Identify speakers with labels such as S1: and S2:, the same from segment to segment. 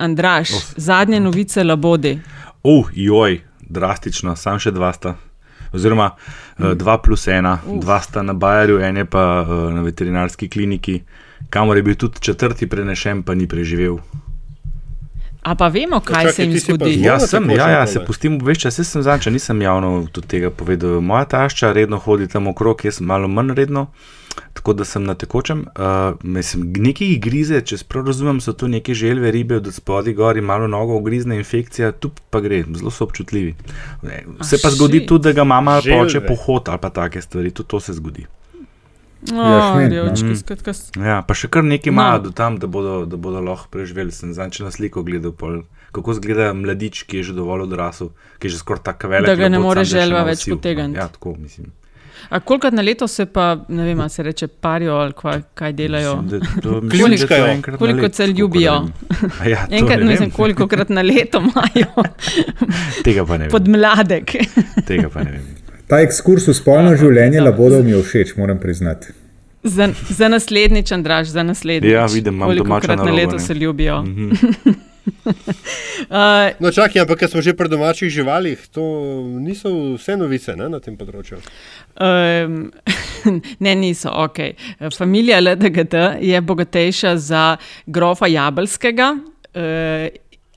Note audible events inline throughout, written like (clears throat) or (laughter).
S1: Andraš, zadnje novice labodi.
S2: Uf, uh, joj, drastično, sam še dva sta. Oziroma, mm. dva plus ena, Uf. dva sta na Bajerju, en je pa uh, na veterinarski kliniki, kamor je bil tudi četrti prenešen, pa ni preživel.
S1: A pa vemo, kaj Čakaj, se jim zgodi.
S2: Ja, sem, ja, ja, se pustim obveščati, jaz sem zanča, nisem javno tudi tega povedal. Moja tašča redno hodi tam okrog, jaz malo manj redno. Tako da sem na tekočem, uh, mislim, nekaj grize, če prav razumem, so to neke želve ribe od spodaj gor in malo nogo ugrizne infekcija, tu pa gre, zelo so občutljivi. Se pa zgodi tudi, da ga mama poče pohod ali pa take stvari, tudi to se zgodi.
S1: Oh, rjočki,
S2: mm. ja, pa še kar nekaj no. imajo do tam, da bodo, da bodo lahko preživeli. Sem zanj, na sliko gledal, pol, kako izgleda mladič, ki je že dovolj odrasel, ki je že skoraj tako velik.
S1: Da ga ne more želva več potegniti.
S2: Ja, tako mislim.
S1: A kolikrat na leto se pa, ne vem, se reče parijo ali kaj, kaj delajo?
S2: Kliničkajo.
S1: Koliko se ljubijo?
S2: Ja,
S1: Enkrat, ne vem, (laughs) koliko krat na leto imajo. (laughs)
S2: Tega pa ne vem.
S1: Pod mladek. (laughs)
S2: Tega pa ne vem.
S3: Ta ekskurs v spolno življenje labodov mi je všeč, moram priznati.
S1: Za, za naslednjič, Andraš, za naslednjič.
S2: Ja, vidim, imam
S1: koliko krat
S2: na
S1: leto se ljubijo. Mm
S2: -hmm.
S4: Uh, (laughs) no, čakaj, ampak ker smo že pri domačih živalih, to niso vse novice ne, na tem področju.
S1: Um, (laughs) ne, niso, ok. Familija LDGT je bogatejša za grofa Jabelskega. Uh,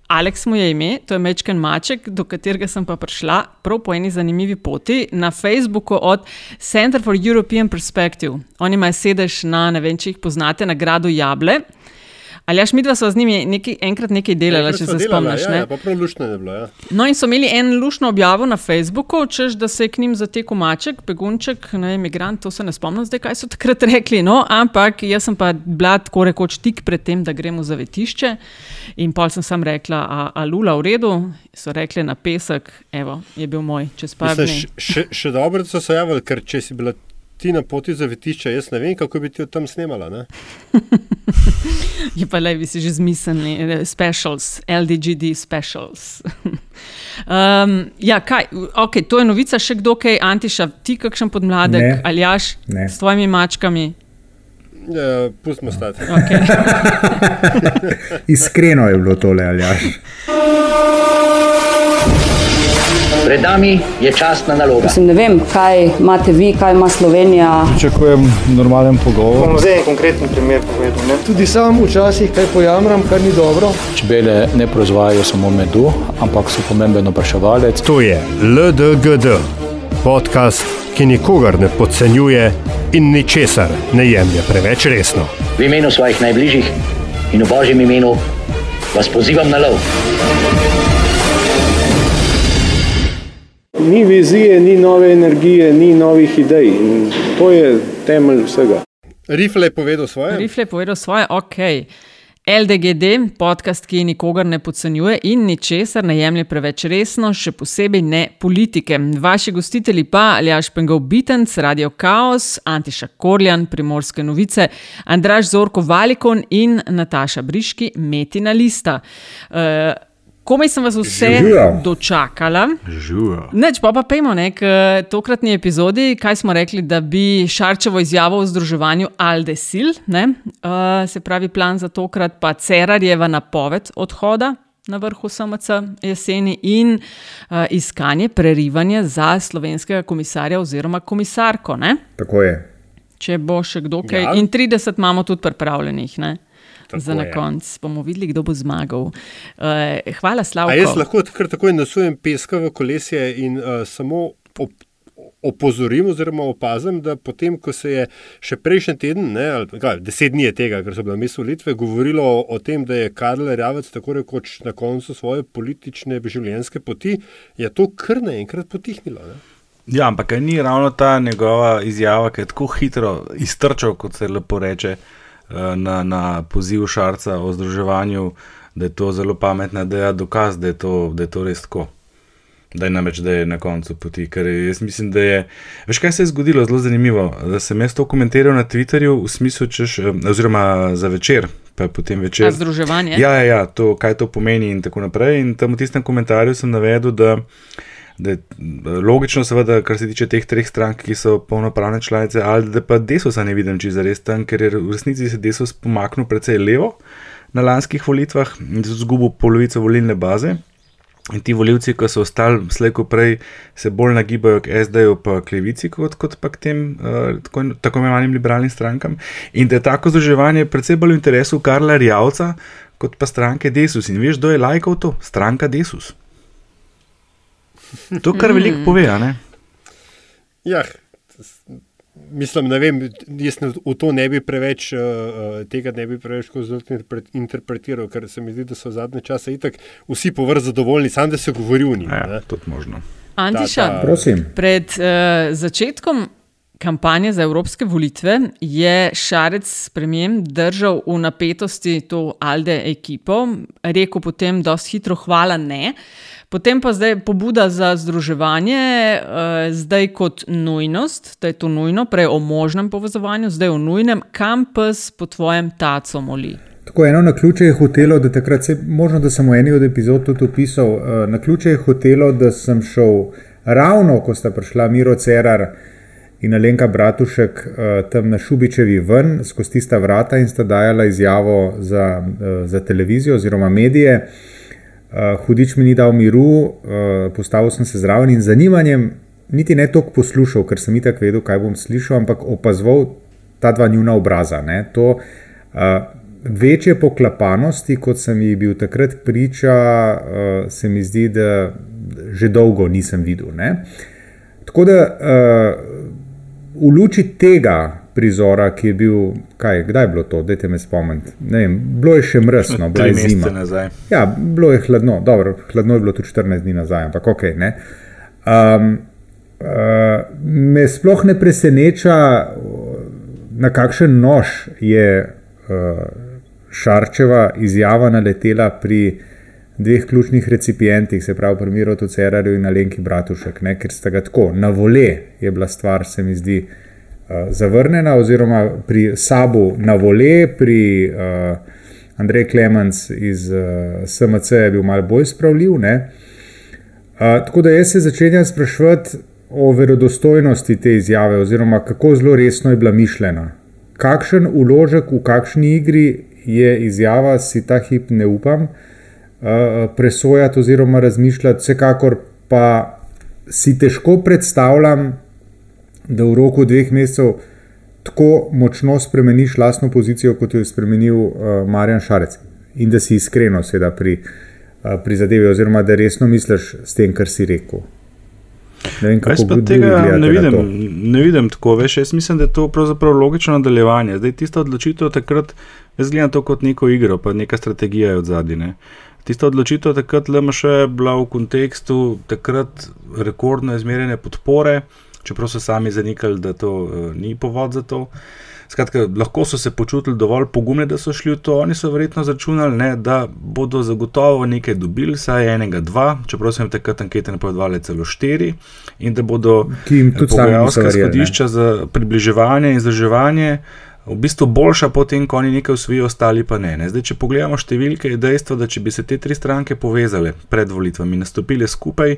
S1: Aleks mu je ime, to je Mečken Maček, do katerega sem pa prišla prav po eni zanimivi poti na Facebooku od Center for European Perspective. Oni imajo sedež na, ne vem, če jih poznate, na gradu Jable. Ali jaš mi dva sva z njimi nekaj, enkrat nekaj delala, če se spomniš?
S4: Ja, ja, prav lušno je bilo. Ja.
S1: No, in so imeli en lušno objavo na Facebooku, češ da se je k njim zatekel maček, begunček, ne emigrant, to se ne spomnim zdaj, kaj so takrat rekli. No, ampak jaz sem pa bila tako rekoč tik pred tem, da gremo za vetišče. In pol sem sam rekla, a, a lula v redu, so rekli na pesek, evo, je bil moj čez par dni.
S4: Še, še dobro, da so se javili, ker če si bila ti na poti za vetišče, jaz ne vem, kako bi ti tam snimala. (laughs)
S1: Je pa le, bi si že zmislili, eh, specials, LDGD specials. (laughs) um, ja, kaj, okay, to je novica, še kdo kaj, Antiša, ti kakšen podmladek, ali jaš s tvojimi mačkami.
S4: Ja, pustimo stati.
S1: Okay. (laughs)
S3: Iskreno je bilo tole, ali jaš.
S5: Pred nami je časna naloga.
S6: Mislim, ne vem, kaj imate vi, kaj ima Slovenija.
S7: Pričakujem normalen pogovor.
S8: Bom zdaj en konkreten primer povedal. Ne?
S7: Tudi sam včasih kaj pojamram, kar ni dobro.
S9: Čebele ne proizvajajo samo medu, ampak so pomemben opraševalec.
S10: To je LDGD, podcast, ki nikogar ne podcenjuje in ničesar ne jemlje preveč resno.
S5: V imenu svojih najbližjih in v božjem imenu vas pozivam na lov.
S11: Ni vizije, ni nove energije, ni novih idej. In to je temelj vsega.
S4: Rifle je povedal svoje.
S1: Rifle je povedal svoje, ok. LDGD, podcast, ki nikogar ne podcenjuje in ničesar ne jemlje preveč resno, še posebej ne politike. Vaši gostitelji pa Aljaš Pengov Bitenc, Radio Chaos, Antiša Korjan, Primorske novice, Andraš Zorko Valikon in Nataša Briški, Metina Lista. Uh, komaj sem vas vse Žujo. dočakala. Neč, pa pa pejmo nek tokratni epizodi, kaj smo rekli, da bi Šarčevo izjavo o združevanju Aldesil, ne? uh, se pravi plan za tokrat, pa Cerarjeva napoved odhoda. Na vrhu SMC jeseni in uh, iskanje prerivanja za slovenskega komisarja oziroma komisarko. Ne?
S3: Tako je.
S1: Če bo še kdo kaj. Ja. In 30 imamo tudi pripravljenih. Ne? Tako za na koncu bomo videli, kdo bo zmagal. Uh, hvala, Slavko.
S4: A jaz lahko kar takoj nasujem peska v kolesje in uh, samo op opozorim, oziroma opazim, da potem, ko se je še prejšnji teden, ne, ali, kaj, deset dni je tega, ker so bile misli volitve, govorilo o, o tem, da je Karl Ravec tako rekoč na koncu svoje politične življenjske poti, je to kar naenkrat potihnilo. Ne?
S2: Ja, ampak ni ravno ta njegova izjava, ki je tako hitro iztrčal, kot se lepo reče. Eh, na, na poziv Šarca o združevanju, da je to zelo pametna, je dokaz, da je to, da je to res tako. Da je namreč, da je na koncu poti. Ker jaz mislim, da je. Veš, kaj se je zgodilo, zelo zanimivo. Da sem jaz to komentiral na Twitterju, v smislu, češ, eh, oziroma za večer, pa potem večer.
S1: Združevanje.
S2: Ja, ja, ja to, kaj to pomeni in tako naprej. In tam v tistem komentarju sem navedel, da da je logično, seveda, kar se tiče teh treh strank, ki so polnopravne članice, ali da pa desusa ne vidim čisto res tam, ker je v resnici se desus pomaknil precej levo. na lanskih volitvah in izgubil polovico volilne baze. In ti volivci, ko so ostali slejko prej, se bolj nagibajo k SD-ju, pa k levici, kot, kot pa k tem uh, tako, tako imenovanim liberalnim strankam. In da je tako združevanje predvsem bolj v interesu Karla Rjavca, kot pa stranke Desus. In veš, kdo je lajkal to? Stranka Desus. To kar veliko pove, ne?
S4: Ja, mislim, ne vem, jaz v to ne bi preveč, uh, tega ne bi preveč interpretiral, ker se mi zdi, da so zadnje čase itak vsi povrh zadovoljni, sam da se govori o njih.
S2: Ja, tudi možno.
S1: Antiša,
S3: ta, ta... prosim.
S1: Pred uh, začetkom kampanje za evropske volitve je Šarec s premijem držal v napetosti to Alde ekipo, rekel potem, je hitro hvala ne. Potem pa zdaj pobuda za združevanje, uh, zdaj kot nujnost, da je to nujno, prej o možnem povezovanju, zdaj o nujnem, kam pes po tvojem taco moli.
S3: Tako eno na ključe je hotelo, da takrat se, možno da sem v eni od epizod tudi opisal, uh, na ključe je hotelo, da sem šel ravno, ko sta prišla Miro Cerar in Alenka Bratušek uh, tam na Šubičevi ven, skozi tista vrata in sta dajala izjavo za, uh, za televizijo oziroma medije. Uh, hudič mi ni dal miru, uh, postavil sem se zraven in zanimanjem, niti ne toliko poslušal, ker sem itak vedel, kaj bom slišal, ampak opazoval ta dva njuna obraza. Ne? To uh, večje poklapanosti, kot sem jih bil takrat priča, uh, se mi zdi, da že dolgo nisem videl. Ne? Tako da uh, v luči tega prizora, ki je bil, kaj, kdaj je bilo to, da te me spomnite. Bilo je še mrzno, bilo je zima.
S2: Nazaj.
S3: Ja, bilo je hladno, dobro, hladno je bilo tudi 14 dni nazaj, ampak ok. Ne? Um, uh, me sploh ne preseneča, na kakšen nož je uh, Šarčeva izjava naletela pri dveh ključnih recipientih, se pravi, pri Mirotu Cerarju in Alenki Bratušek, ne? ker sta ga tako, na vole je bila stvar, se mi zdi. Eh, zavrnjena, oziroma pri Sabu na vole, pri uh, Andreju Klemens iz uh, eh, SMC je bil malo bolj spravljiv. Uh, tako da jaz se začenjam sprašovati o verodostojnosti te izjave, oziroma kako zelo resno je bila mišljena. Kakšen uložek v kakšni igri je izjava, si ta hip ne upam uh, presojati oziroma razmišljati, vsekakor pa si težko predstavljam, da v roku dveh mesecev tako močno spremeniš lastno pozicijo, kot jo je spremenil uh, Marjan Šarec. In da si iskreno, seveda, pri, uh, pri zadevi, oziroma da resno misliš s tem, kar si rekel.
S2: Ne, vem, jaz pa tega ne vidim, ne vidim tako. Veš, jaz mislim, da je to pravzaprav logično nadaljevanje. Zdaj, tista odločitev takrat, jaz gledam to kot neko igro, pa neka strategija je od zadnje. Tista odločitev takrat LMŠ je bila v kontekstu takrat rekordno izmerjene podpore čeprav so sami zanikali, da to uh, ni povod za to. Skratka, lahko so se počutili dovolj pogumni, da so šli v to. Oni so verjetno zračunali, ne, da bodo zagotovo nekaj dobili, saj enega, dva, čeprav so jim takrat ankete napovedovali celo štiri, in da bodo pogajalska izhodišča za približevanje in zdrževanje v bistvu boljša, potem ko oni nekaj usvojijo, ostali pa ne, ne. Zdaj, če pogledamo številke, je dejstvo, da če bi se te tri stranke povezale pred volitvami in nastopile skupaj.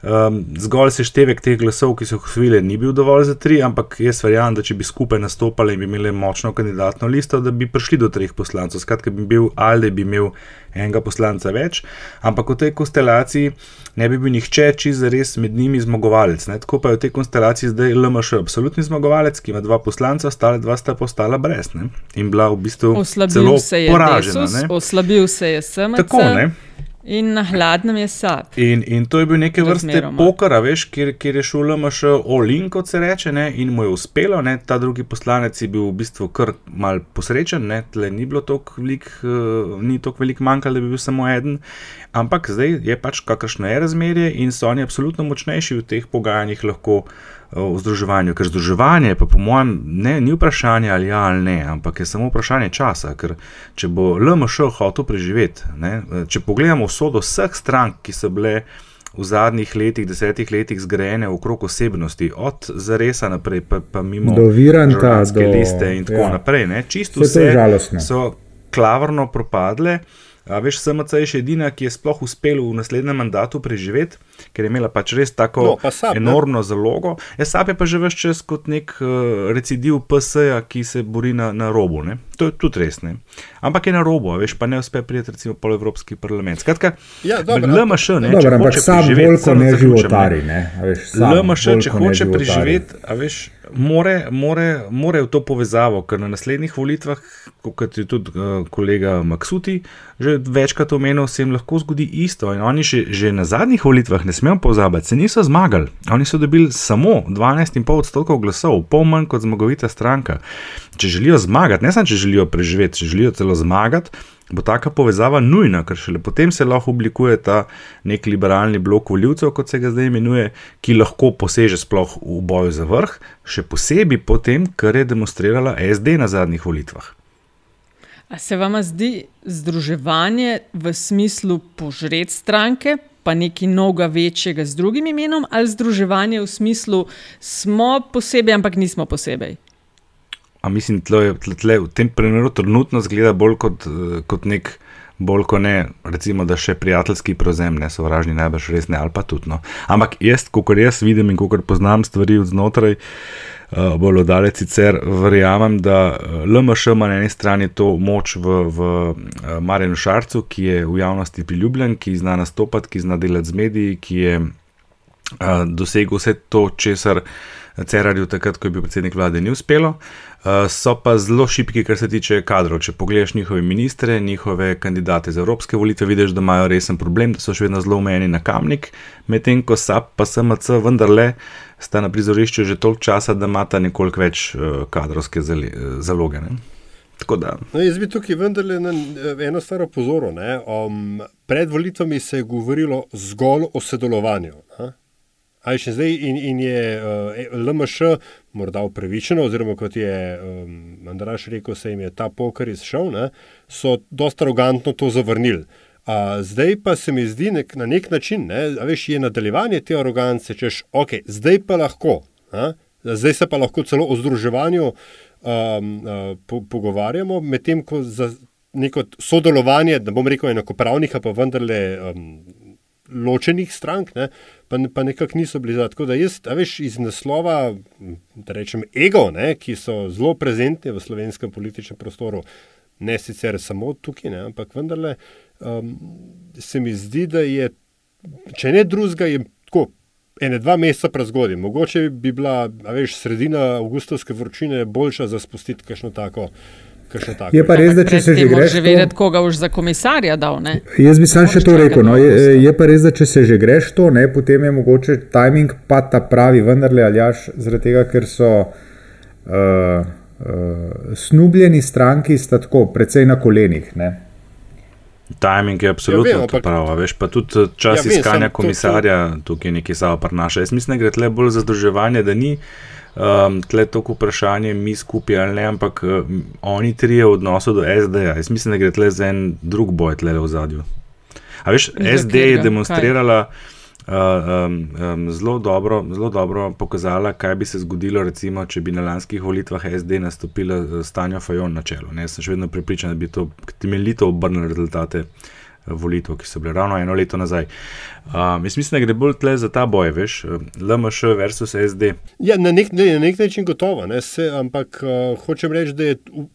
S2: Um, zgolj seštevek teh glasov, ki so jih usvojili, ni bil dovolj za tri, ampak jaz verjamem, da če bi skupaj nastopali in bi imeli močno kandidatno listo, da bi prišli do treh poslancev. Skratka, bi bil ali bi imel enega poslanca več, ampak v tej konstelaciji ne bi bil nihče čist res med njimi zmagovalec. Ne? Tako pa je v tej konstelaciji zdaj LMŠ absolutni zmagovalec, ki ima dva poslanca, ostale dva sta postala brez ne? in bila v bistvu zelo poražena.
S1: Oslabil se je sem.
S2: Tako ne.
S1: In na hladnem je sad.
S2: In, in to je bil neke vrste poker, veš, kjer, kjer je šel še Olin, kot se reče, ne, in mu je uspelo. Ne, ta drugi poslanec je bil v bistvu kar mal posrečen, ne, tle ni bilo tako velik, uh, ni tako velik manjkal, da bi bil samo eden. Ampak zdaj je pač kakršno je razmerje in so oni absolutno močnejši v teh pogajanjih lahko v združevanju. Ker združevanje, pa po mojem, ne, ni vprašanje ali ja ali ne, ampak je samo vprašanje časa. Ker če bo LMŠ hotel preživeti, ne, če pogledamo sodo vseh strank, ki so bile v zadnjih letih, desetih letih zgrajene okrog osebnosti, od Zaresa naprej, pa, pa mimo
S3: Viranta, do
S2: liste in tako ja. naprej, ne, čisto vse so klavrno propadle. A veš, SMC je še edina, ki je sploh uspela v naslednjem mandatu preživeti, ker je imela pač res tako no, sab, enormno ne? zalogo. Ja, SAP je pa že več čas kot nek uh, recidiv PS-ja, ki se bori na, na robu. Ne? To je tudi res. Ne. Ampak je na robu, veš, pa ne uspe priti recimo pol Evropski parlament. Skratka,
S4: Ja, dobro,
S2: LMŠ, ne,
S3: Dobro,
S2: če hoče
S3: sam
S2: preživeti, samo
S3: ne životari, ne, veš, sam
S2: LMŠ, če hoče preživeti, a veš, more, more, more v to povezavo, ker na naslednjih volitvah, kot je tudi uh, kolega Maksuti že večkrat omenil, se jim lahko zgodi isto. In oni že, že na zadnjih volitvah, ne smemo pozabiti, se niso zmagali. Oni so dobili samo 12,5 odstotkov glasov, pol manj kot zmagovita stranka. Če želijo zmagati, ne samo če želijo preživeti, če želijo celo zmagati, bo taka povezava nujna, ker šele potem se lahko oblikuje ta nek liberalni blok voljivcev, kot se ga zdaj imenuje, ki lahko poseže sploh v boju za vrh, še posebej potem, kar je demonstrirala SD na zadnjih volitvah.
S1: A se vam zdi združevanje v smislu požret stranke, pa nekaj novega večjega z drugim imenom, ali združevanje v smislu smo posebej, ampak nismo posebej?
S2: A mislim, tle, je- tle, tle, v tem primeru trenutno zgleda bolj kot, eh, kot nek, bolj kot ne, recimo, da še prijateljski prevzem, ne sovražni, najbrž res ne, ali pa tudi. No. Ampak jaz, kot jaz vidim in kot poznam stvari od znotraj, uh, bolj oddalec sicer, verjamem, da eh, LMŠ ima na eni strani to moč v, v uh, Marjanu Šarcu, ki je v javnosti priljubljen, ki zna nastopati, ki zna delati z mediji, ki je uh, dosegel vse to, česar Cerarju takrat, ko je bil predsednik vlade, ni uspelo. Uh, so pa zelo šipki, kar se tiče kadrov. Če pogledaš njihove ministre, njihove kandidate za evropske volitve, vidiš, da imajo resen problem, da so še vedno zelo omejeni na kamnik, medtem ko SAP pa SMC vendarle sta na prizorišču že toliko časa, da imata nekoliko več uh, kadrovske zali, zaloge. Ne?
S4: No, jaz bi tukaj vendarle na eno stvar opozoril. ne. Um, pred volitvami se je govorilo zgolj o sodelovanju. a. A je še zdaj in, in je uh, LMŠ morda upravičeno, oziroma kot je um, Andraš rekel, se jim je ta poker izšel, ne, so dosta arogantno to zavrnili. A, zdaj pa se mi zdi nek, na nek način, ne, veš, je nadaljevanje te arogance, češ, ok, zdaj pa lahko, a, zdaj se pa lahko celo o združevanju um, uh, po, pogovarjamo, medtem ko za neko sodelovanje, da bom rekel enakopravnih, pa vendarle um, ločenih strank, ne, pa, pa nekako niso bili za. Tako da jaz, veš, iz naslova, da rečem, ego, ne, ki so zelo prezentni v slovenskem političnem prostoru, ne sicer samo tukaj, ne, ampak vendarle um, se mi zdi, da je, če ne drugega, je tako. Ene dva meseca prezgodaj, mogoče bi bila, veš, sredina avgustovske vročine boljša za spustiti kakšno tako. tako.
S3: Je pa res, da če se že greš.
S1: že
S3: to-
S1: vedeti, koga boš za komisarja dal. Ne?
S3: Jaz bi sam še to rekel. No, je, je pa res, da če se že greš to, ne, potem je mogoče timing pa ta pravi, vendarle aljaš, zaradi tega, ker so uh, uh, snubljeni stranki sta tako, precej na kolenih. Ne.
S2: Timing je absolutno
S4: Ja, vem,
S2: ja,
S4: ampak-
S2: prav, a veš pa tudi eh, čas
S4: Ja, vem,
S2: iskanja
S4: to-
S2: komisarja tukaj nekaj samo prinaša. Jaz mislim, da gre tle bolj za združevanje, da ni um, tle toliko vprašanje mi skupaj ali ne, ampak um, oni trije v odnosu do SD-ja. Jaz mislim, da gre tle za en drug boj tle v zadju. A veš,
S1: Za
S2: SD je
S1: Kaj?
S2: demonstrirala. Uh, um, um, zelo, dobro, zelo dobro pokazala, kaj bi se zgodilo, recimo, če bi na lanskih volitvah SD nastopila eh, Stanja Fajon na čelu. Ne, jaz sem še vedno prepričan, da bi to temeljito obrnilo rezultate eh, volitev, ki so bile ravno eno leto nazaj. Um, jaz mislim, da gre bolj tle za ta boj, veš, LMŠ versus SD.
S4: Ja, na nek, ne, na nek način gotovo, ne, se, ampak uh, hočem reči, da je u-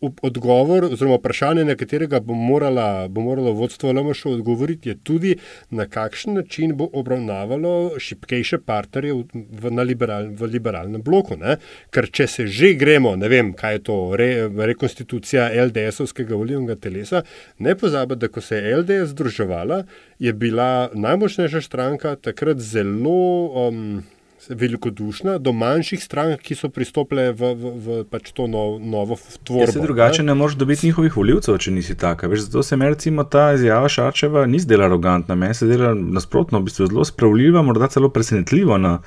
S4: u- odgovor, oziroma vprašanje, na katerega bo, morala, bo moralo vodstvo LMŠ odgovoriti, je tudi, na kakšen način bo obravnavalo šipkejše partnerje v, v, liberal, v liberalnem bloku. Ne. Ker če se že gremo, ne vem, kaj je to, re, rekonstitucija LDS-ovskega volilnega telesa, ne pozabite, da ko se je LDS združevala, je bila najmočnejša stranka takrat zelo. Um, velikodušna do manjših strank, ki so pristopile v, v, v pač to nov, novo
S2: Ja,
S4: tvorbo.
S2: se drugače ne moreš dobiti njihovih voljivcev, če nisi taka. Veš, zato se mi recimo ta izjava Šarčeva ni zdela arogantna, meni se zdela nasprotno, v bistvu zelo spravljiva, morda celo presenetljivo na,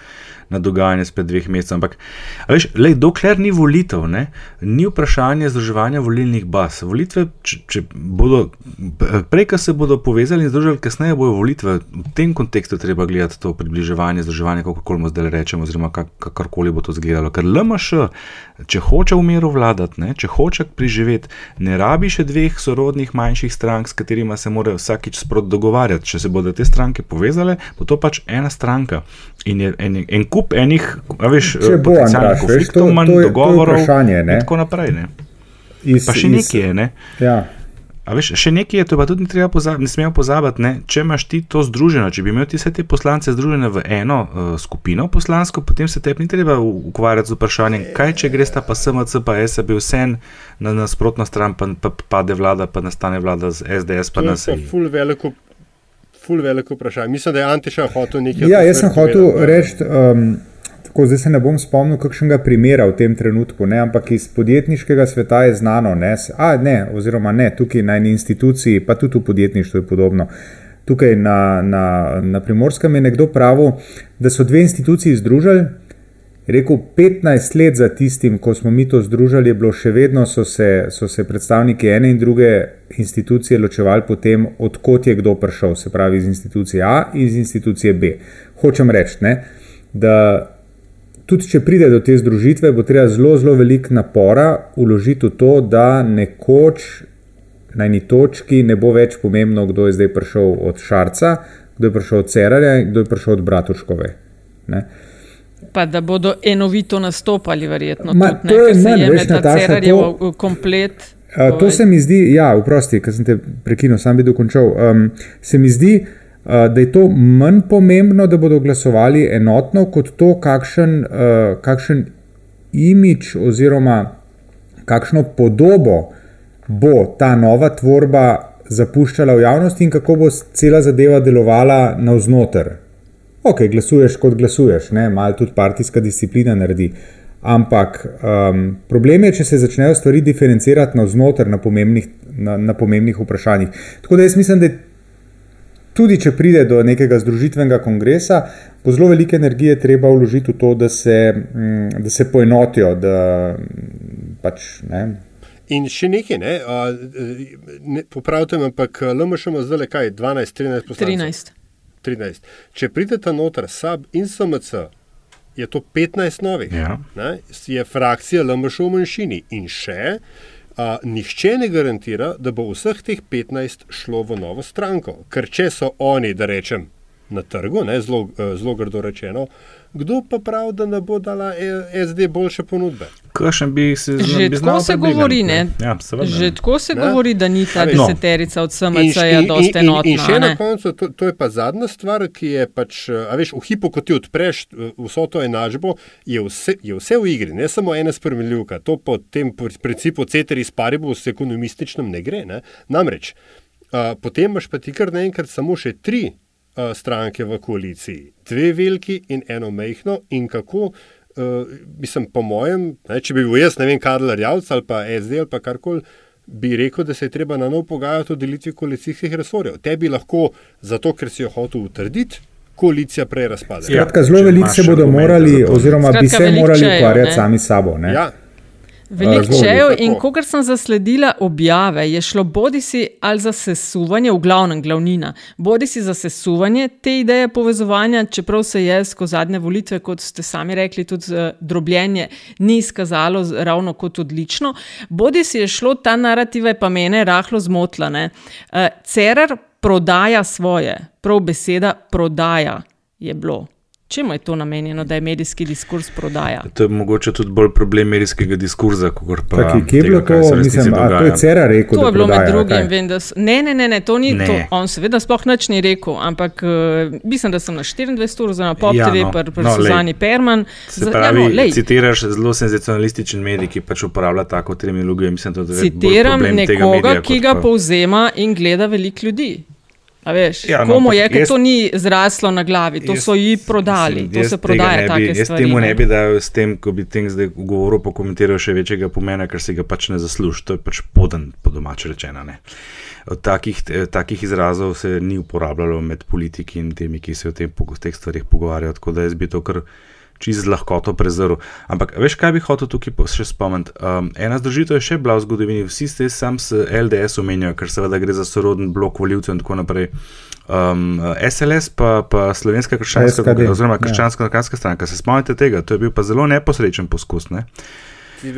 S2: na dogajanje spred dveh mesecev. Ampak, veš, lej, dokler ni volitev, ne, ni vprašanje združevanja volilnih baz. Volitve, če, če bodo, prej, ko se bodo povezali in združili, kasneje bojo volitve. V tem kontekstu treba gledati to približevanje, združevanje, kako koli zdaj rečemo, oziroma kak, kakorkoli bo to izgledalo. Ker LMŠ, če hoče v miru vladati, ne, če hoče preživeti, ne rabi še dveh sorodnih manjših strank, s katerima se mora vsakič sprot dogovarjati. Če se bodo te stranke povezale, bo to pač ena stranka. In je en, en kup enih, a veš,
S3: Če bo, Andraž, veš, to-
S2: manj
S3: to je- to je
S2: dogovorov
S3: vprašanje, ne.
S2: in tako naprej. Ne.
S3: iz,
S2: Pa še
S3: iz-
S2: nekaj je, ne?
S3: Ja.
S2: A veš, še nekaj je, to pa tudi ne, treba pozab, ne smemo pozabiti, ne? če imaš ti to združeno, če bi imel ti vse te poslance združene v eno uh, skupino poslansko, potem se tebi ni treba ukvarjati z vprašanjem, kaj če greš ta pa SMC, pa SAB, vse na nasprotno stran, pa, pa pade vlada, pa nastane vlada z SDS, pa
S4: To
S2: na
S4: je pa ful veliko, ful veliko vprašanje. Mislim, da je Antiša hotel nekaj.
S3: Ja,
S4: v tej
S3: jaz sem hotel reči, um, tako zdaj se ne bom spomnil kakšnega primera v tem trenutku, ne, ampak iz podjetniškega sveta je znano, ne, a, ne, oziroma ne, tukaj na eni instituciji, pa tudi v podjetništvu je podobno. Tukaj na, na, na primorskem je nekdo pravil, da so dve instituciji združili. Rekel, 15 let za tistim, ko smo mi to združili, je bilo še vedno so se, so se predstavniki ene in druge institucije ločevali po tem, odkot je kdo prišel, se pravi iz institucije A in iz institucije B. Hočem reči, ne, da tudi če pride do te združitve, bo treba zelo, zelo veliko napora uložiti v to, da nekoč na eni točki ne bo več pomembno, kdo je zdaj prišel od Šarca, kdo je prišel od Cerarja in kdo je prišel od Bratuškove. Ne.
S1: Pa da bodo enovito nastopali, verjetno.
S3: Ma,
S1: tudi,
S3: to
S1: ne,
S3: je
S1: jemlje
S3: veš, Nataša,
S1: Cerarjev
S3: to-
S1: komplet.
S3: A, to se mi zdi, ja, vprosti, ker sem te prekinil, sam bi dokončal. Um, se mi zdi, uh, da je to manj pomembno, da bodo glasovali enotno, kot to, kakšen, uh, kakšen imič oziroma kakšno podobo bo ta nova tvorba zapuščala v javnosti in kako bo cela zadeva delovala navznoter. Ok, glasuješ kot glasuješ, ne, malo tudi partijska disciplina naredi. Ampak um, problem je, če se začnejo stvari diferencirati navznoter na pomembnih, na, na pomembnih vprašanjih. Tako da jaz mislim, da tudi če pride do nekega združitvenega kongresa, bo zelo veliko energije treba vložiti v to, da se, da se poenotijo, da pač ne.
S4: In še nekaj, ne, a, ne popravite me, ampak LMŠ ima zdaj le kaj, 12, 13 poslancev.
S1: 13.
S4: 13. Če pridete noter SAB in SMC, je to 15 novih.
S2: Ja.
S4: Ne, je frakcija LMŠ v manjšini in še. A, nihče ne garantira, da bo vseh teh 15 šlo v novo stranko. Ker če so oni, da rečem, na trgu, ne, zelo, eh, zelo grdo rečeno, kdo pa pravi, da ne bo dala eh, SD boljše ponudbe?
S2: Kakšen bi se
S1: Že
S2: bi
S1: tako
S2: znal
S1: se
S2: prebrigati,
S1: govori, ne?
S2: Ja, seveda.
S1: Že tako se
S4: Ne?
S1: govori, da ni ta
S4: A veš.
S1: deseterica od SMC-ja dosti
S4: in, in še
S1: enotna.
S4: na
S1: ne?
S4: koncu, to, to je pa zadnja stvar, ki je pač, a veš, v hipu, ko ti odpreš eh, vso to enažbo, je vse, je vse v igri, ne samo ena spremenljivka. To po tem pr- principu ceteris paribus ekonomističnem ne gre. Ne? Namreč, a, potem imaš pa ti kar naenkrat samo še tri a, stranke v koaliciji, dve veliki in eno mehko in kako. Uh, mislim, po mojem, ne, če bi bil jaz, ne vem, Karl Rjavc ali pa SD ali pa karkoli, bi rekel, da se je treba na novo pogajati o delitvi koalicijskih resorjev. Tebi lahko, zato ker si jo hotel utrditi, koalicija prej razpade.
S3: Skratka, zelo veliko se bodo morali, oziroma bi
S1: Skratka,
S3: se
S1: veliko
S3: morali ukvarjati sami s sabo. Ne?
S4: Ja,
S1: Veliko čejev in kogar sem zasledila objave, je šlo bodi si ali za sesuvanje, v glavnem glavnina, bodi si za sesuvanje te ideje povezovanja, čeprav se je skozi zadnje volitve, kot ste sami rekli, tudi eh, drobljenje ni izkazalo ravno kot odlično, bodi si je šlo ta narativa, je pa mene rahlo zmotla. ne. Eh, Cerar prodaja svoje, prav beseda prodaja je bilo. Čemu je to namenjeno, da je medijski diskurs prodaja?
S2: To je mogoče tudi bolj problem medijskega diskurza, kot pa
S3: Čakaj, kje je
S2: tega,
S3: bilo
S2: kaj se
S3: to? Mislim, a to je
S2: dogaja.
S3: Cera rekel,
S1: To je bilo med
S3: prodaja,
S1: drugim.
S3: kaj?
S1: Vem, da s, ne, ne, ne, ne, to ni
S2: Ne.
S1: to. On seveda sploh nič ni rekel, ampak uh, mislim, da sem na 24 ur za Pop
S2: Ja,
S1: TV,
S2: no.
S1: pri, pri
S2: No.
S1: Suzani Perman.
S2: Se pravi,
S1: ja, no, lej,
S2: citiraš zelo senzacionalističen medij, ki pač uporablja tako terminologijo. Mislim, da to je bolj
S1: citiram
S2: problem tega
S1: nekoga,
S2: medija,
S1: ki ga
S2: pa-
S1: povzema in gleda veliko ljudi. A veš,
S2: Ja, no,
S1: komu je, ker
S2: jaz-
S1: to ni zraslo na glavi, to
S2: Jaz-
S1: so ji prodali,
S2: mislim,
S1: to se prodaja
S2: bi, Jaz
S1: stvari.
S2: temu
S1: ne.
S2: ne bi dal s tem, ko bi tem zdaj govoril, pa komentiral še večjega pomena, ker si ga pač ne zasluži. To je pač poden, po domače rečeno. Ne. Od takih, eh, takih izrazov se ni uporabljalo med politiki in temi, ki se o tem, teh stvarih pogovarjajo. Tako da jaz bi to kar čist z lahkoto prezrl. Ampak veš, kaj bi hotel tukaj še spomniti? Um, ena združitev je še bila v zgodovini, vsi ste sam s LDS omenjajo, ker seveda gre za soroden blok voljivcev in tako naprej. Um, SLS pa, pa slovenska krščanska,
S3: SKD,
S2: oziroma
S3: ja.
S2: krščanska demokratska stranka. Se spomnite tega? To je bil pa zelo neposrečen poskus. Ne?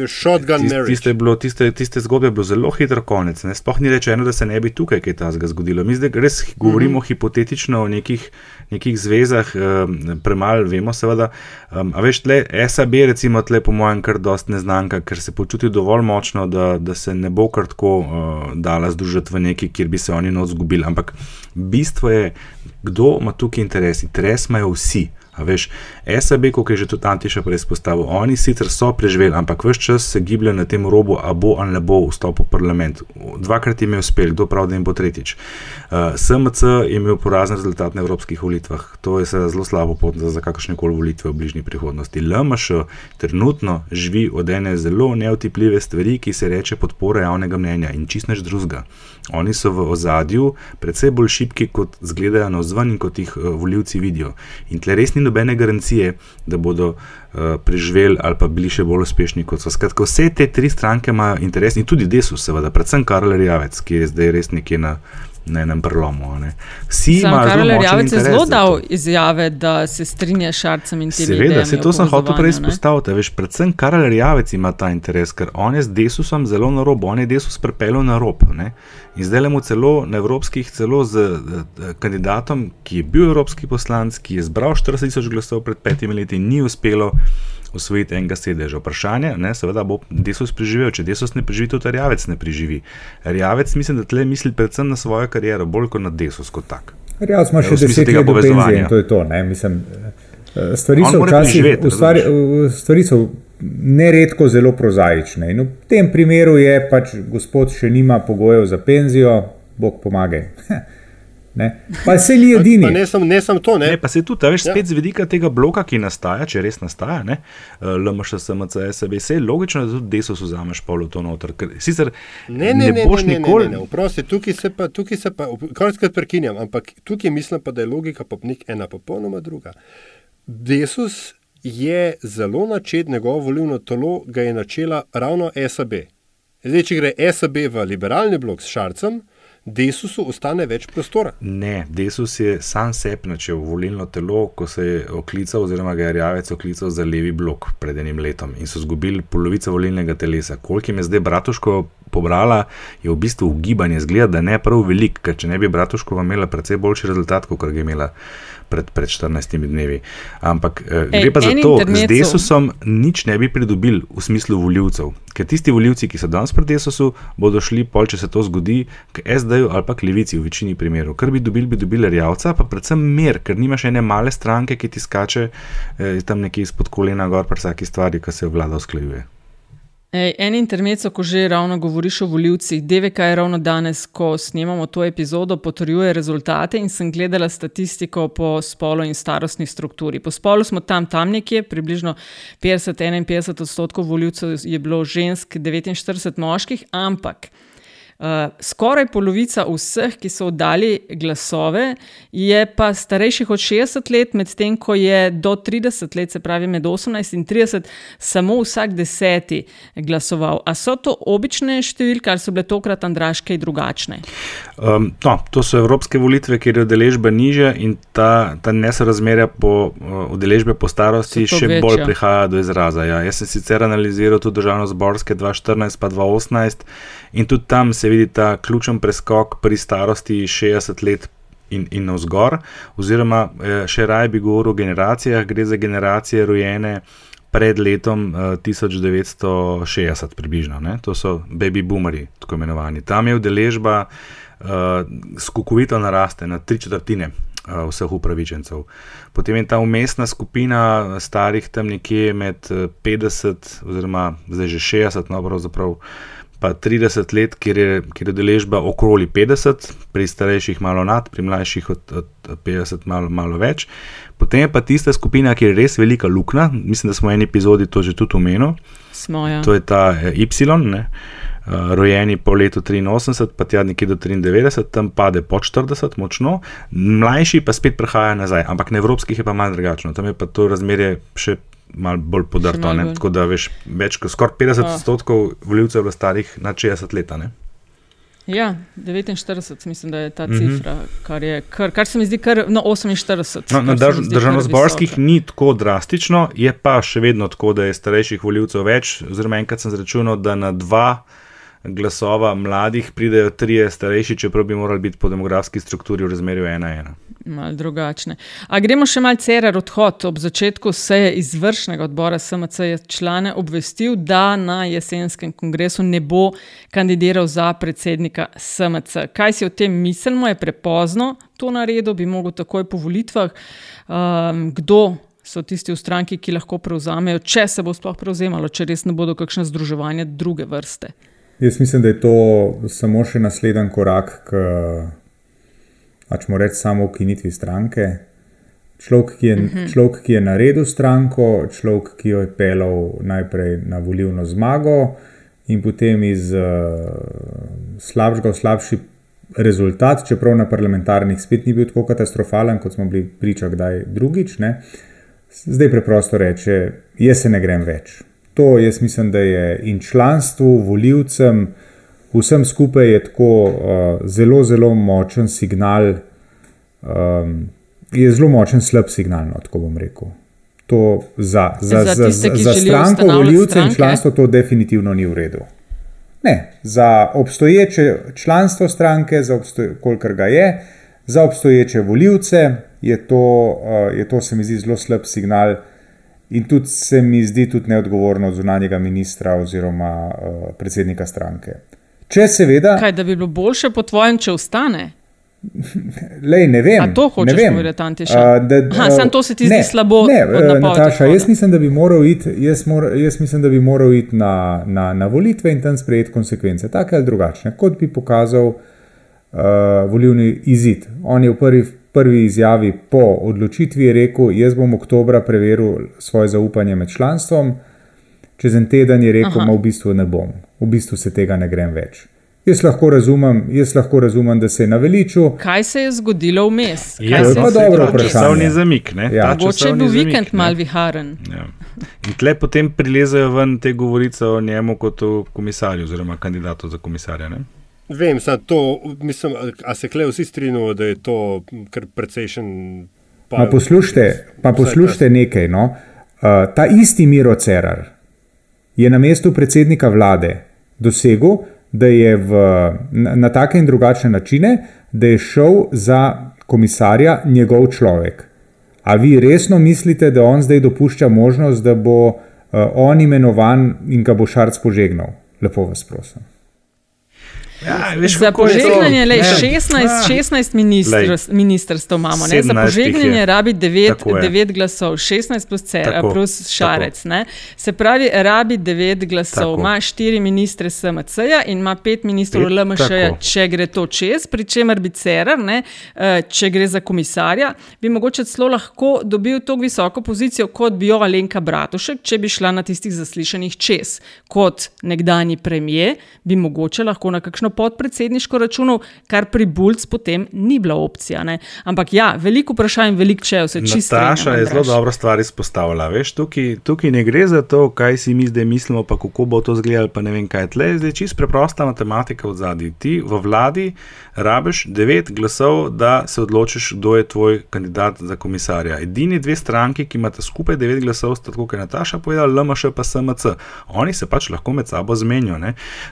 S4: Shotgun
S2: Tist-
S4: marriage.
S2: Tiste, bilo, tiste, tiste zgodbe je bilo zelo hitro konec. Ne? Sploh ni rečeno, da se ne bi tukaj kaj takega zgodilo. Mi zdaj res govorimo mm -hmm. hipotetično o nekih, nekih zvezah, um, premalo vemo, seveda. Um, a veš, tle, SAB je recimo tle po mojem kar dost neznanka, ker se počuti dovolj močno, da, da se ne bo kar tako uh, dala združiti v neki, kjer bi se oni not zgubili. Ampak bistvo je, kdo ima tukaj interes. Interes imajo vsi. A veš, SAB, kot je že tudi Antiša prej izpostavil, oni sicer so preživeli, ampak vse čas se giblje na tem robu, a bo ali ne bo vstopil v parlament. Dvakrat jim je uspel, kdo pravi, da jim bo tretjič. Uh, SMC je imel porazen rezultat na evropskih volitvah, to je seveda zelo slabo pot za, za kakršne koli volitve v bližnji prihodnosti. LMŠ trenutno živi od ene zelo neotipljive stvari, ki se reče podpora javnega mnenja in čist nič drugega. Oni so v ozadju precej bolj šipki, kot izgledajo na vzven in kot jih uh, voljivci vidijo. In tle res ni nobene garancije, da bodo uh, preživeli ali pa bili še bolj uspešni kot so. Skratka, vse te tri stranke imajo interes in tudi Desus, seveda, predvsem Karl Rjavec, ki je zdaj res nekje na. Na enem prelomu. Vsi
S1: Sam
S2: imajo zelo močen interes
S1: zelo dal izjave, da se strinja s Šarcem in temi
S2: Seveda, se to sem hotel prej izpostaviti. Veš, predvsem Karel Rjavec ima ta interes, ker on je z Desusom zelo na robu, on je Desus pripeljal na rob. Ne? In zdaj le mu celo na evropskih, celo z eh, kandidatom, ki je bil evropski poslanc, ki je zbral 40 tisoč glasov pred petimi leti, ni uspelo osvojiti enega sedeža. Vprašanje je, seveda, bo Desus preživel. Če Desus ne preživi, tudi Rjavec ne preživi. Rjavec mislim, da tle misli predvsem na svojo kariero, bolj kot na Desus kot tak.
S3: Rjavec ima
S2: V
S3: še
S2: smislu
S3: deset let
S2: povezovanja.
S3: in to je to. Ne? Mislim, eh, stvari
S2: On
S3: so včasih, stvari, v- stvari so neredko zelo prozaične. In v tem primeru je pač gospod še nima pogojev za penzijo, Bog pomagaj. (laughs) Ne? Pa se ni edini.
S4: Pa ne sem, ne sem to, ne.
S2: Ne, pa se tudi, a veš,
S4: Ja.
S2: spet z vidika tega bloka, ki nastaja, če res nastaja, ne, eh, LMŠ, SMC, SB, se je logično, da tudi desus vzameš pol v to noter. Ker sicer
S4: Ne, ne, ne,
S2: boš
S4: ne, ne,
S2: nikoli.
S4: ne, ne, ne, oprosti, tukaj se pa, tukaj se pa, končkrat prekinjam, ampak tukaj mislim pa, da je logika pa nek ena popolnoma druga. Desus je zelo načet, njegovo volilno telo ga je načela ravno SAB. Zdaj, če gre SAB v liberalni blok s Šarcem, Desusu ostane več prostora.
S2: Ne, Desus je sam sebi načel volilno telo, ko se je oklical, oziroma ga je Rjavec oklical za levi blok pred enim letom in so izgubili polovico volilnega telesa. Koliko jim je zdaj Bratuško pobrala, je v bistvu ugibanje, zgleda, da ne prav velik, ker če ne bi Bratuškova imela precej boljši rezultat, kot ga je imela pred, pred 14 dnevi. Ampak
S1: Ej,
S2: gre pa za to, z
S1: intermezzo.
S2: Desusom nič ne bi pridobili v smislu voljivcev. Ker tisti voljivci, ki so danes pri Desusu, bodo šli pol, če se to zgodi, k SD-ju ali pa k Levici v večini primerov. Kar bi dobili, bi dobili Rjavca, pa predvsem mir, ker nimaš ene male stranke, ki ti skače eh, tam nekje izpod kolena gor pri vsaki stvari, ki se vlada usklajuje.
S1: Ej, en intermezzo, ko že ravno govoriš o volivcih. DVK je ravno danes, ko snemamo to epizodo, potrjuje rezultate in sem gledala statistiko po spolu in starostni strukturi. Po spolu smo tam, tam nekje, približno 50-51 odstotkov voljivcev je bilo žensk, 49 moških, ampak. Uh, skoraj polovica vseh, ki so oddali glasove, je pa starejših od 60 let, medtem ko je do 30 let, se pravi med 18 in 30, samo vsak deseti glasoval. A so to obične številke ali so bile tokrat andraške drugačne?
S2: Um, no, to so evropske volitve, kjer je udeležba nižja in ta, ta nesorazmerja po uh, udeležbe po starosti še
S1: večja.
S2: bolj prihaja do izraza. Ja. Jaz sem sicer analiziral tudi državno-zborske 2014 pa 2018 in tudi tam se vidi ta ključen preskok pri starosti 60 let. In, in navzgor, oziroma eh, še raje bi govoril o generacijah, gre za generacije rojene pred letom eh, 1960, približno. Ne? To so baby boomeri, tako imenovani. Tam je udeležba uh, skokovito naraste na tri četrtine uh, vseh upravičencev. Potem je ta umestna skupina starih tam nekje med eh, 50, oziroma zdaj že 60, no pravzaprav. Pa 30 let, kjer je, kjer je deležba okoli 50, pri starejših malo nad, pri mlajših od, od 50 malo, malo več. Potem je pa tista skupina, ki je res velika luknja, mislim, da smo v eni epizodi to že tudi omenili.
S1: Smo, ja.
S2: To je ta eh, Y, ne, uh, rojeni po letu 83, pa tja nekje do 93, tam pade po 40, močno, mlajši pa spet prihaja nazaj, ampak na evropskih je pa malo drugačno, tam je pa to razmerje še malo bolj podrto.
S1: malo
S2: ne,
S1: bolj.
S2: Tako da veš, več kot skoraj 50
S1: Ah.
S2: odstotkov voljivcev je bilo starih nad 60 let.
S1: Ja, 49, mislim, da je ta cifra, mm -hmm. kar, je, kar, kar se mi zdi kar no, 48.
S2: No, na drž državno-zborskih ni tako drastično, je pa še vedno tako, da je starejših voljivcev več. Oziroma, enkrat sem zračunal, da na dva glasova mladih pridejo trije starejši, čeprav bi morali biti po demografski strukturi v razmerju ena ena.
S1: Mal drugačne. A gremo še malce cerar odhod. Ob začetku seje izvršnega odbora SMC je člane obvestil, da na jesenskem kongresu ne bo kandidiral za predsednika SMC. Kaj si o tem mislimo, je prepozno to naredil, bi mogel takoj po volitvah. Um, kdo so tisti v stranki, ki lahko prevzamejo, če se bo sploh prevzemalo, če res ne bodo kakšne združevanja druge vrste?
S3: Jaz mislim, da je to samo še naslednji korak k, ačmo reči, samo ukinitvi stranke. Človek ki, je, uh -huh. človek, ki je naredil stranko, človek, ki jo je pelal najprej na volilno zmago, in potem iz uh, slabšega v slabši rezultat, čeprav na parlamentarnih spet ni bil tako katastrofalen, kot smo bili priča, kdaj drugič. Ne? Zdaj preprosto reče: Jaz se ne grem več to jaz mislim, da je in članstvu, voljivcem, vsem skupaj je tako uh, zelo, zelo močen signal, um, je zelo močen slab signal, no, tako bom rekel. To za, za, za, za, za, za stranko, voljivce in članstvo to definitivno ni v redu. Ne, za obstoječe članstvo stranke, za kolikor ga je, za obstoječe voljivce je to, uh, je to se mi zdi, zelo slab signal. In tudi se mi zdi tudi neodgovorno od zunanjega ministra oziroma uh, predsednika stranke. Če seveda.
S1: Kaj, da bi bilo boljše po tvojem, če ostane? (laughs)
S3: Lej, ne vem.
S1: A to hočeš povedati, Antiša? Uh, Sam to se ti
S3: ne,
S1: zdi slabo.
S3: Ne, uh, Nataša, jaz mislim, da bi moral iti, jaz mor, jaz mislim, da bi moral iti na, na, na volitve in tam sprejeti konsekvence, take ali drugačne, kot bi pokazal uh, volivni izid. On je v prvi prvi izjavi po odločitvi rekel: Jaz bom oktobra preveril svoje zaupanje med članstvom, čez en teden je rekel: Ma v bistvu ne bom, v bistvu se tega ne grem več. Jaz lahko razumem, jaz lahko razumem da se je naveličil.
S1: Kaj se je zgodilo vmes?
S3: Ja, to je pa dobro vprašanje.
S2: Časovni zamik.
S1: Ja. Mogoče je bil vikend mal viharen.
S2: Ja. In tle potem prilezajo ven te govorice o njemu kot o komisarju oziroma kandidatu za komisarja. Ne?
S4: Vem, da to, mislim, a se kle vsi strinjamo, da je to kar precejšen.
S3: Pa, pa poslušajte, pa poslušajte nekaj. No? Uh, ta isti Miro Cerar je na mestu predsednika vlade dosegel, da je v, na, na take in drugačne načine, da je šel za komisarja njegov človek. A vi resno mislite, da on zdaj dopušča možnost, da bo uh, on imenovan in ga bo šarc požegnal? Lepo vas prosim.
S2: Ja, veš,
S1: za požegnanje le 16, 16 ministrstv, ministrstv imamo. Ne? Za požegnanje rabi 9, 9 glasov, 16 plus, cer, tako, plus šarec. Se pravi, rabi 9 glasov, tako. ima 4 ministre SMC-ja in ima 5 ministrov LMŠ-ja, če gre to čez, pri čemer bi CERR, eh, če gre za komisarja, bi mogoče celo lahko dobil tako visoko pozicijo, kot bi jo Alenka Bratušek, če bi šla na tistih zaslišanjih čez. Kot nekdani premije, bi mogoče lahko na kakšno kakšno podpredsedniško računov, kar pri Bulc potem ni bila opcija. Ne? Ampak ja, veliko vprašanj, veliko če vse čisto.
S2: Nataša je zelo dobro stvar izpostavila. Veš, tukaj, tukaj ne gre za to, kaj si mi zdaj mislimo, pa kako bo to izgledalo, pa ne vem kaj tle. Zdaj čisto preprosta matematika v zadnji. Ti v vladi rabiš devet glasov, da se odločiš, kdo je tvoj kandidat za komisarja. Edini dve stranki, ki imate skupaj devet glasov, sta tako, kot je Nataša povedala, LMŠ pa SMC. Oni se pač lahko med sabo zmenijo.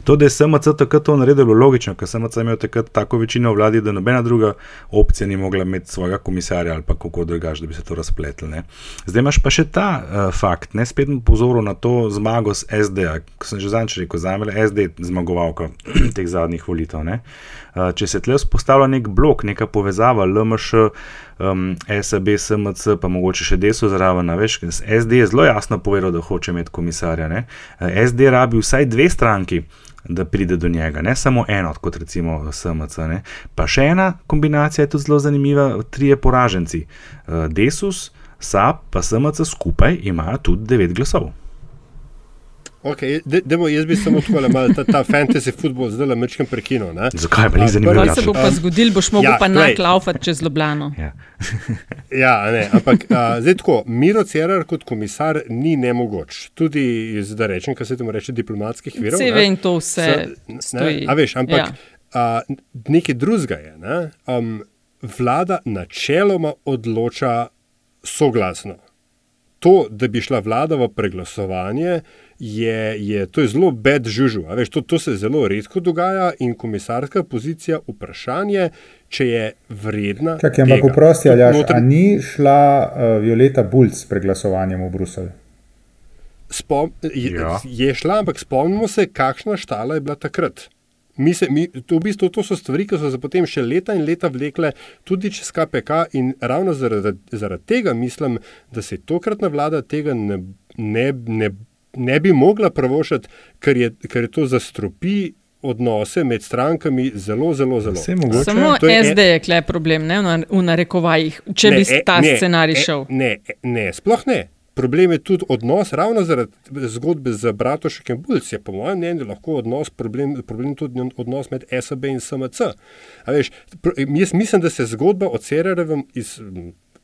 S2: To, da je SMC takrat to naredil, bilo logično, ker sem imel takrat tako večino v vladi, da nobena druga opcija ni mogla imeti svojega komisarja ali pa kako drugače, da bi se to razpletel. Ne. Zdaj imaš pa še ta uh, fakt, ne spet pozoril na to zmago s SD, kot sem že zadnjič rekel, za me je SD zmagovalka (clears throat) teh zadnjih volitev. Uh, če se tle vzpostavlja nek blok, neka povezava LMŠ. Um, SAB, SMC, pa mogoče še deso zraven, veš, SD je zelo jasno povedal, da hoče imeti komisarja. Ne? SD rabi vsaj dve stranki, da pride do njega, ne samo eno, kot recimo SMC. Ne. Pa še ena kombinacija je tudi zelo zanimiva: trije poraženci, eh, Desus, SAP, pa SMC skupaj imajo tudi devet glasov.
S4: Okay, de, demo, jaz bi samo tako malo ta, ta fantasy football zdaj le mečem prekinil. Ne?
S2: Zakaj pa ni zanimivo?
S1: Kaj se bo pa zgodil, boš mogel ja, pa naklaufati čez Ljubljano.
S2: Ja, (laughs)
S4: ja ne, ampak a, zdaj tako, Miro Cerar kot komisar ni nemogoč. Tudi iz, da rečem, kaj se temu reče, diplomatskih virov.
S1: Vse ve in to vse.
S4: S, ne, a veš, ampak. Ja. Uh, nekaj drugega je. Ne? Um, vlada načeloma odloča soglasno. To, da bi šla vlada v preglasovanje, je, je, to je zelo bed žužu. Veš, to, to se zelo redko dogaja in komisarska pozicija vprašanje, če je vredna.
S3: Čakaj, ampak vprosti, ali notri... ni šla uh, Violeta Bulc s preglasovanjem v Bruselj?
S4: Spom, je, ja. je šla, ampak spomnimo se, kakšna štala je bila takrat. Mi se, mi, to, v bistvu, to so stvari, ki so se potem še leta in leta vlekle tudi čez KPK, in ravno zaradi, zaradi tega mislim, da se tokratna vlada tega ne, ne, ne, ne bi mogla pravošati, ker, ker je to zastropi. Odnose med strankami zelo, zelo, zelo.
S1: Samo je SD je klej problem, ne v narekovajih, če ne, bi ta e, scenarij šel.
S4: E, ne, ne, sploh ne problem je tudi odnos, ravno zaradi zgodbe z Bratošekem Bulcem. Po mojem mnenju lahko odnos, problem, problem tudi odnos med SAB in SMC. Veš, jaz mislim, da se zgodba o Cererevem iz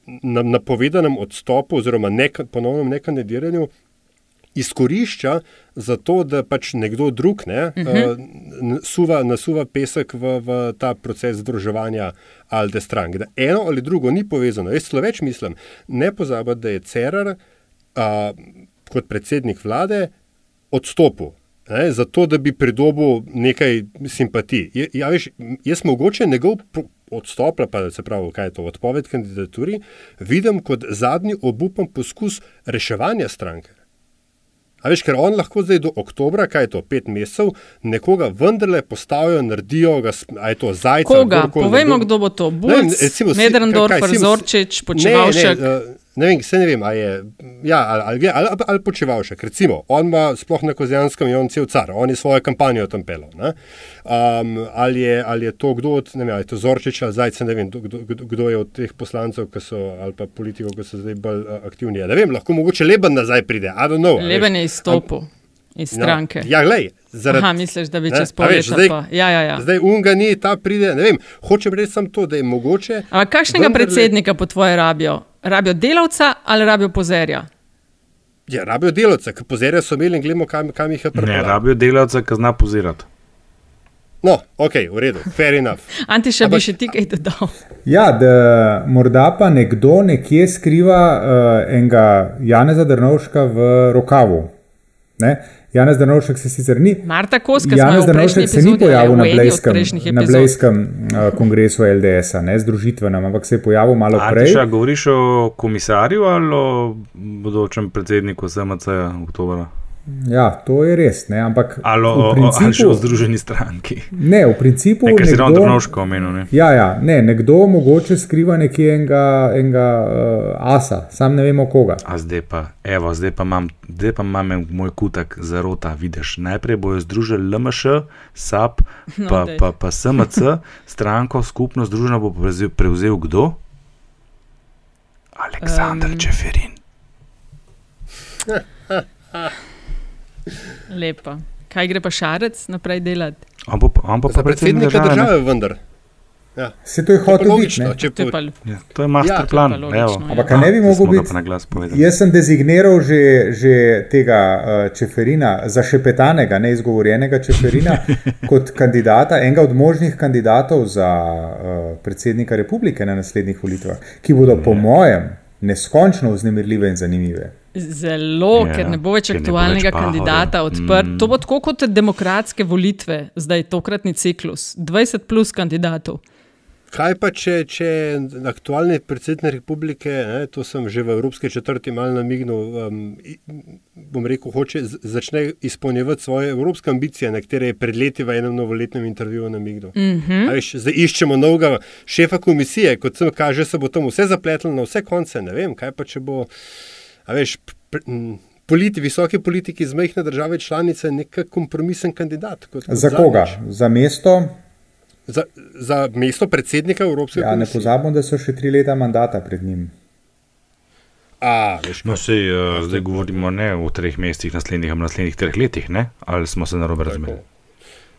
S4: na, napovedanem odstopu oziroma nek, ponovnem nekandidiranju izkorišča za to, da pač nekdo drug ne, uh -huh. uh, suva, nasuva pesek v, v ta proces združevanja Alde stranke. Da eno ali drugo ni povezano. Jaz celo več mislim, ne pozabiti, da je Cerar a, kot predsednik vlade odstopil. Ne, zato, da bi pridobil nekaj simpatij. Ja, veš, jaz mogoče njegov odstop, pa se pravi, kaj je to odpoved kandidaturi, vidim kot zadnji obupan poskus reševanja stranke. A veš, ker on lahko zdaj do oktobra, kaj je to, pet mesecev, nekoga vendarle postavijo, naredijo ga, a je to zajec.
S1: Koga? Povejmo, kdo bo to. Bulc, Medrendorf, Zorčič, Počevalšek.
S4: Ne, ne, ne vem, se ne vem, ali je, ja, ali, ali, ali, ali, ali počeval še. Recimo, on ima sploh na Kozijanskem, je on cel car, on je svojo kampanjo tam pel. Um, ali, ali je to kdo od, ne vem, ali je to Zorčič ali Zajce, ne vem, kdo, kdo, kdo je od teh poslancev, so, ali pa politikov, ki so zdaj bolj uh, aktivni. Ne vem, lahko mogoče Leben nazaj pride, I don't know.
S1: Leben je izstopil. Iz no, stranke.
S4: No, ja, glej, zaradi,
S1: Aha, misliš, da bi čez pol leta zdaj, ja, ja, ja.
S4: zdaj unga ni, ta pride. Ne vem, hočem reči samo to, da je mogoče.
S1: Ampak kakšnega predsednika po tvoje rabijo? rabijo delavca ali rabijo pozerja?
S4: Ja, rabijo delavca, ki pozerja so imeli in gledamo, kam, kam jih je prišlo.
S2: Ne, rabijo delavca, ki zna pozirati.
S4: No, ok, v redu, fair enough. (laughs)
S1: Anti še bi še ti kaj dodal.
S3: Ja, da morda pa nekdo nekje skriva uh, enega Janeza Drnovška v rokavu. Ne? Janez Danovšek se sicer ni.
S1: Marta Koska,
S3: Janez Danovšek se ni pojavil na Blejskem, na Blejskem uh, kongresu LDS, ne združitvenem, ampak se je pojavil malo A, prej.
S2: Če govoriš o komisarju ali o bodočem predsedniku SMC oktobra?
S3: Ja, to je res. Ne, ampak
S2: ali o, principu, ali o združeni stranki.
S3: Ne, v principu.
S2: Nekaj si ravno drnoško omenil. Ne?
S3: Ja, ja, ne, nekdo mogoče skriva nekje enega, enega uh, asa, sam ne vemo koga.
S2: A zdaj pa, evo, zdaj pa imam, zdaj pa imam moj kutak za rota. Vidiš, najprej bojo združili LMŠ, SAP, no, pa, pa, pa SMC, stranko skupno združeno bo prevzel, prevzel kdo? Aleksandr um. Čeferin. (laughs)
S1: Lepo. Kaj gre pa šarec naprej delati?
S2: Ampak pa
S4: predsednik države, vendar.
S3: Ja. Se to je hotel biti.
S2: To, ja, to je master ja, plan.
S3: Ja. Ampak kaj ne bi mogel biti? Jaz sem dezigniral že, že tega uh, Čeferina, zašepetanega, neizgovorjenega Čeferina, (laughs) kot kandidata, enega od možnih kandidatov za uh, predsednika republike na naslednjih volitvah, ki bodo, po mojem, neskončno vznemirljive in zanimive.
S1: Zelo, ja, ker ne bo več aktualnega bo več kandidata odprt. Mm. To bo tako kot demokratske volitve, zdaj tokratni ciklus, 20 plus kandidatov.
S4: Kaj pa, če, če aktualni predsednik republike, ne, to sem že v Evropski četrti malo namignil, um, bom rekel, hoče začne izpolnjevati svoje evropske ambicije, na katere je pred leti v enem novoletnem intervjuju namignil. Mm -hmm. veš, zdaj iščemo novega šefa komisije, kot se kaže, se bo tam vse zapletlo na vse konce. Ne vem, kaj pa, če bo veš, politi, visoki politiki iz majhne države članice nek kompromisen kandidat.
S3: Za koga? Za mesto?
S4: Za, za mesto predsednika Evropske
S3: unije. Ja, ne pozabimo, da so še tri leta mandata pred njim.
S4: A, veš,
S2: no, sej, uh, zdaj govorimo ne o treh mestih, naslednjih, naslednjih treh letih, ne? ali smo se narobe razumeli.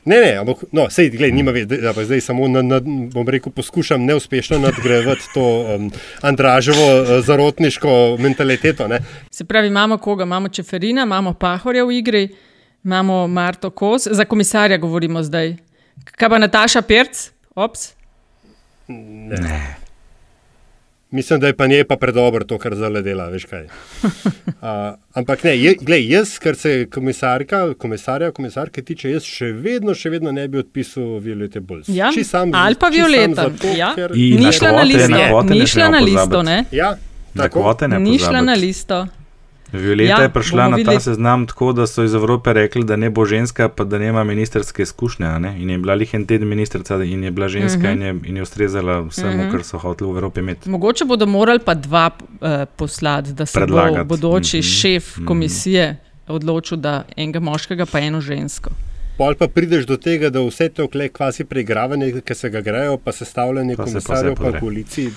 S4: Ne, ne, ampak no, sej, gled, nima več, da pa zdaj samo, na, na, bom rekel, poskušam neuspešno nadgrajevati to um, Andraževo uh, zarotniško mentaliteto. Ne.
S1: Se pravi, imamo koga, imamo Čeferina, imamo Pahorja v igri, imamo Marto Kos, za komisarja govorimo zdaj. Kaj pa Nataša Pirc? Ops.
S4: Ne. ne. Mislim, da je pa njej pa predobro to, kar zdaj dela, veš kaj. (laughs) Uh, ampak ne, je, glej, jaz, kar se komisarka, komisarja, komisarke tiče, jaz še vedno, še vedno ne bi odpisal Violete Bulls.
S1: Ja,
S4: sam,
S1: ali pa Violeta. Ja. Ni šla na listo, ni šla na listo, ne?
S4: Ja,
S2: tako.
S1: Ni šla na listo.
S2: Violeta ja, je prišla na ta seznam tako, da so iz Evrope rekli, da ne bo ženska, pa da nema ministerske izkušnje. In je bila jih en teden ministrica in je bila ženska uh -huh. in, je, in je ustrezala vsemu, uh -huh. kar so hoteli v Evropi imeti.
S1: Mogoče bodo morali pa dva uh, poslati, da se Predlagati. bo bodoči uh mhm. -huh. šef mhm. komisije uh -huh. odločil, da enega moškega pa eno žensko.
S4: Pol pa prideš do tega, da vse to kle kvasi preigravanje, ki se ga grejo, pa sestavljanje komisarjev po koaliciji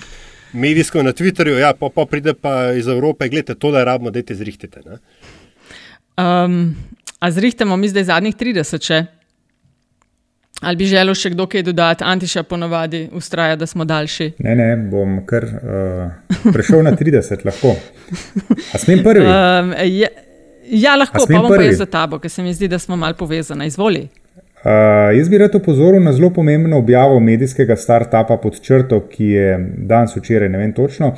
S4: medijsko na Twitterju, ja, pa, pa pride pa iz Evrope, gledite, to da rabimo, da te zrihtite.
S1: Um, a zrihtemo mi zdaj zadnjih 30 še? Ali bi želel še kdo kaj dodati? Antiša ponovadi ustraja, da smo daljši.
S3: Ne, ne, bom kar uh, prešel na 30, lahko. A smem prvi? Um,
S1: ja, ja, lahko, pa bom pa jaz za tabo, ker se mi zdi, da smo mal povezani. Izvoli.
S3: Uh, jaz bi rad opozoril na zelo pomembno objavo medijskega startupa pod črto, ki je danes včeraj, ne vem točno,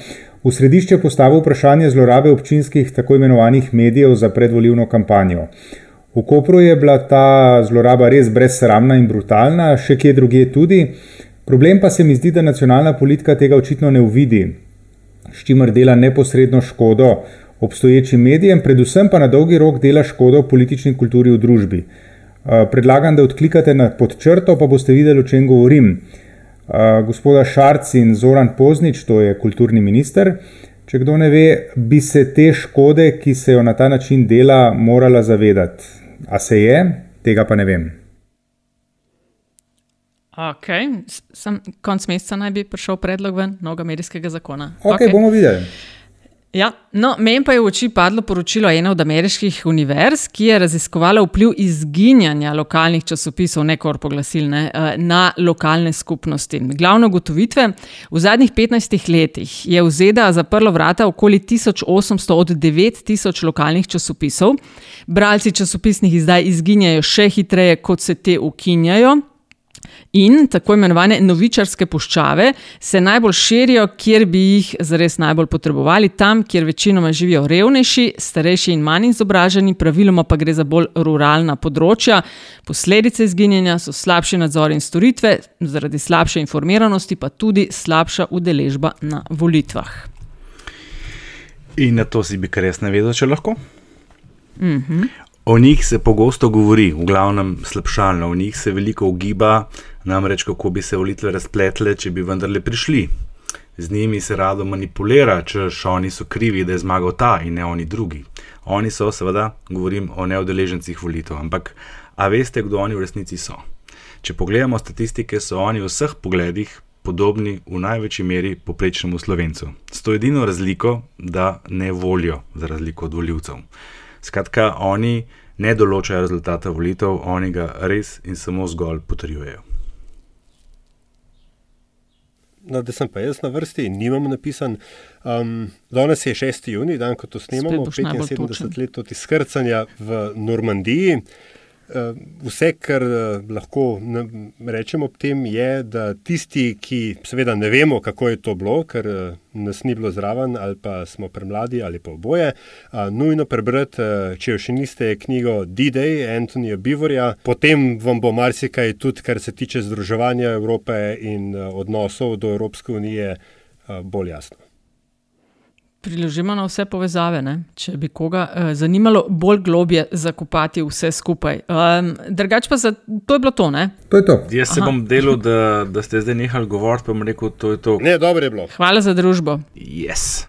S3: v središče postavil vprašanje zlorabe občinskih tako imenovanih medijev za predvolilno kampanjo. V Kopru je bila ta zloraba res brezsramna in brutalna, še kje drugje tudi. Problem pa se mi zdi, da nacionalna politika tega očitno ne uvidi, s čimer dela neposredno škodo obstoječim medijem, predvsem pa na dolgi rok dela škodo politični kulturi v družbi. Eh, predlagam, da odklikate na podčrto, pa boste videli, o čem govorim. Uh, gospoda Šarc in Zoran Poznič, to je kulturni minister, če kdo ne ve, bi se te škode, ki se jo na ta način dela, morala zavedati. A se je, tega pa ne vem.
S1: Ok, sem konc meseca naj bi prišel predlog ven novega medijskega zakona.
S3: Ok, okay. bomo videli.
S1: Ja, no, Meni pa je v oči padlo poročilo ene od ameriških univerz, ki je raziskovala vpliv izginjanja lokalnih časopisov, ne korpoglasilne, eh, na lokalne skupnosti. Glavno gotovitve: v zadnjih 15 letih je v ZDA zaprlo vrata okoli 1800 od 9000 lokalnih časopisov. Bralci časopisnih izdaj izginjajo še hitreje, kot se te ukinjajo. In tako imenovane novičarske puščave se najbolj širijo, kjer bi jih zares najbolj potrebovali, tam, kjer večinoma živijo revnejši, starejši in manj izobraženi, praviloma pa gre za bolj ruralna področja. Posledice izginjanja so slabši nadzor in storitve, zaradi slabše informiranosti pa tudi slabša udeležba na volitvah.
S2: In na to si bi kar res ne vedel, če lahko.
S1: Mm -hmm.
S2: O njih se pogosto govori, v glavnem slabšalno, o njih se veliko ugiba, namreč kako bi se volitve razpletle, če bi vendarle prišli. Z njimi se rado manipulira, češ oni so krivi, da je zmagal ta in ne oni drugi. Oni so, seveda, govorim o neodeležencih volitev, ampak a veste, kdo oni v resnici so? Če pogledamo statistike, so oni v vseh pogledih podobni v največji meri poprečnemu slovencu. S to edino razliko, da ne volijo, za razliko od voljivcev. Skratka, oni ne določajo rezultata volitev, oni ga res in samo zgolj potrjujejo.
S4: No, da sem pa jaz na vrsti in nimam napisan. Um, danes je 6. juni, dan, ko to snemamo, 75 let od izkrcanja v Normandiji. Eh, vse, kar eh, lahko rečemo ob tem, je, da tisti, ki seveda ne vemo, kako je to bilo, ker eh, nas ni bilo zraven, ali pa smo premladi, ali pa oboje, nujno prebrati, če jo še niste, knjigo D-Day Antonija Bivorja. Potem vam bo marsikaj, tudi kar se tiče združevanja Evrope in odnosov do Evropske unije, bolj jasno
S1: priložimo na vse povezave, ne? če bi koga uh, zanimalo bolj globje zakopati vse skupaj. Um, Drugač pa za to je bilo to. Ne?
S3: To je to.
S2: Jaz se Aha. bom delal, da, da ste zdaj nehali govoriti, pa bom rekel, to je to.
S4: Ne, dobro je bilo.
S1: Hvala za družbo.
S2: Yes.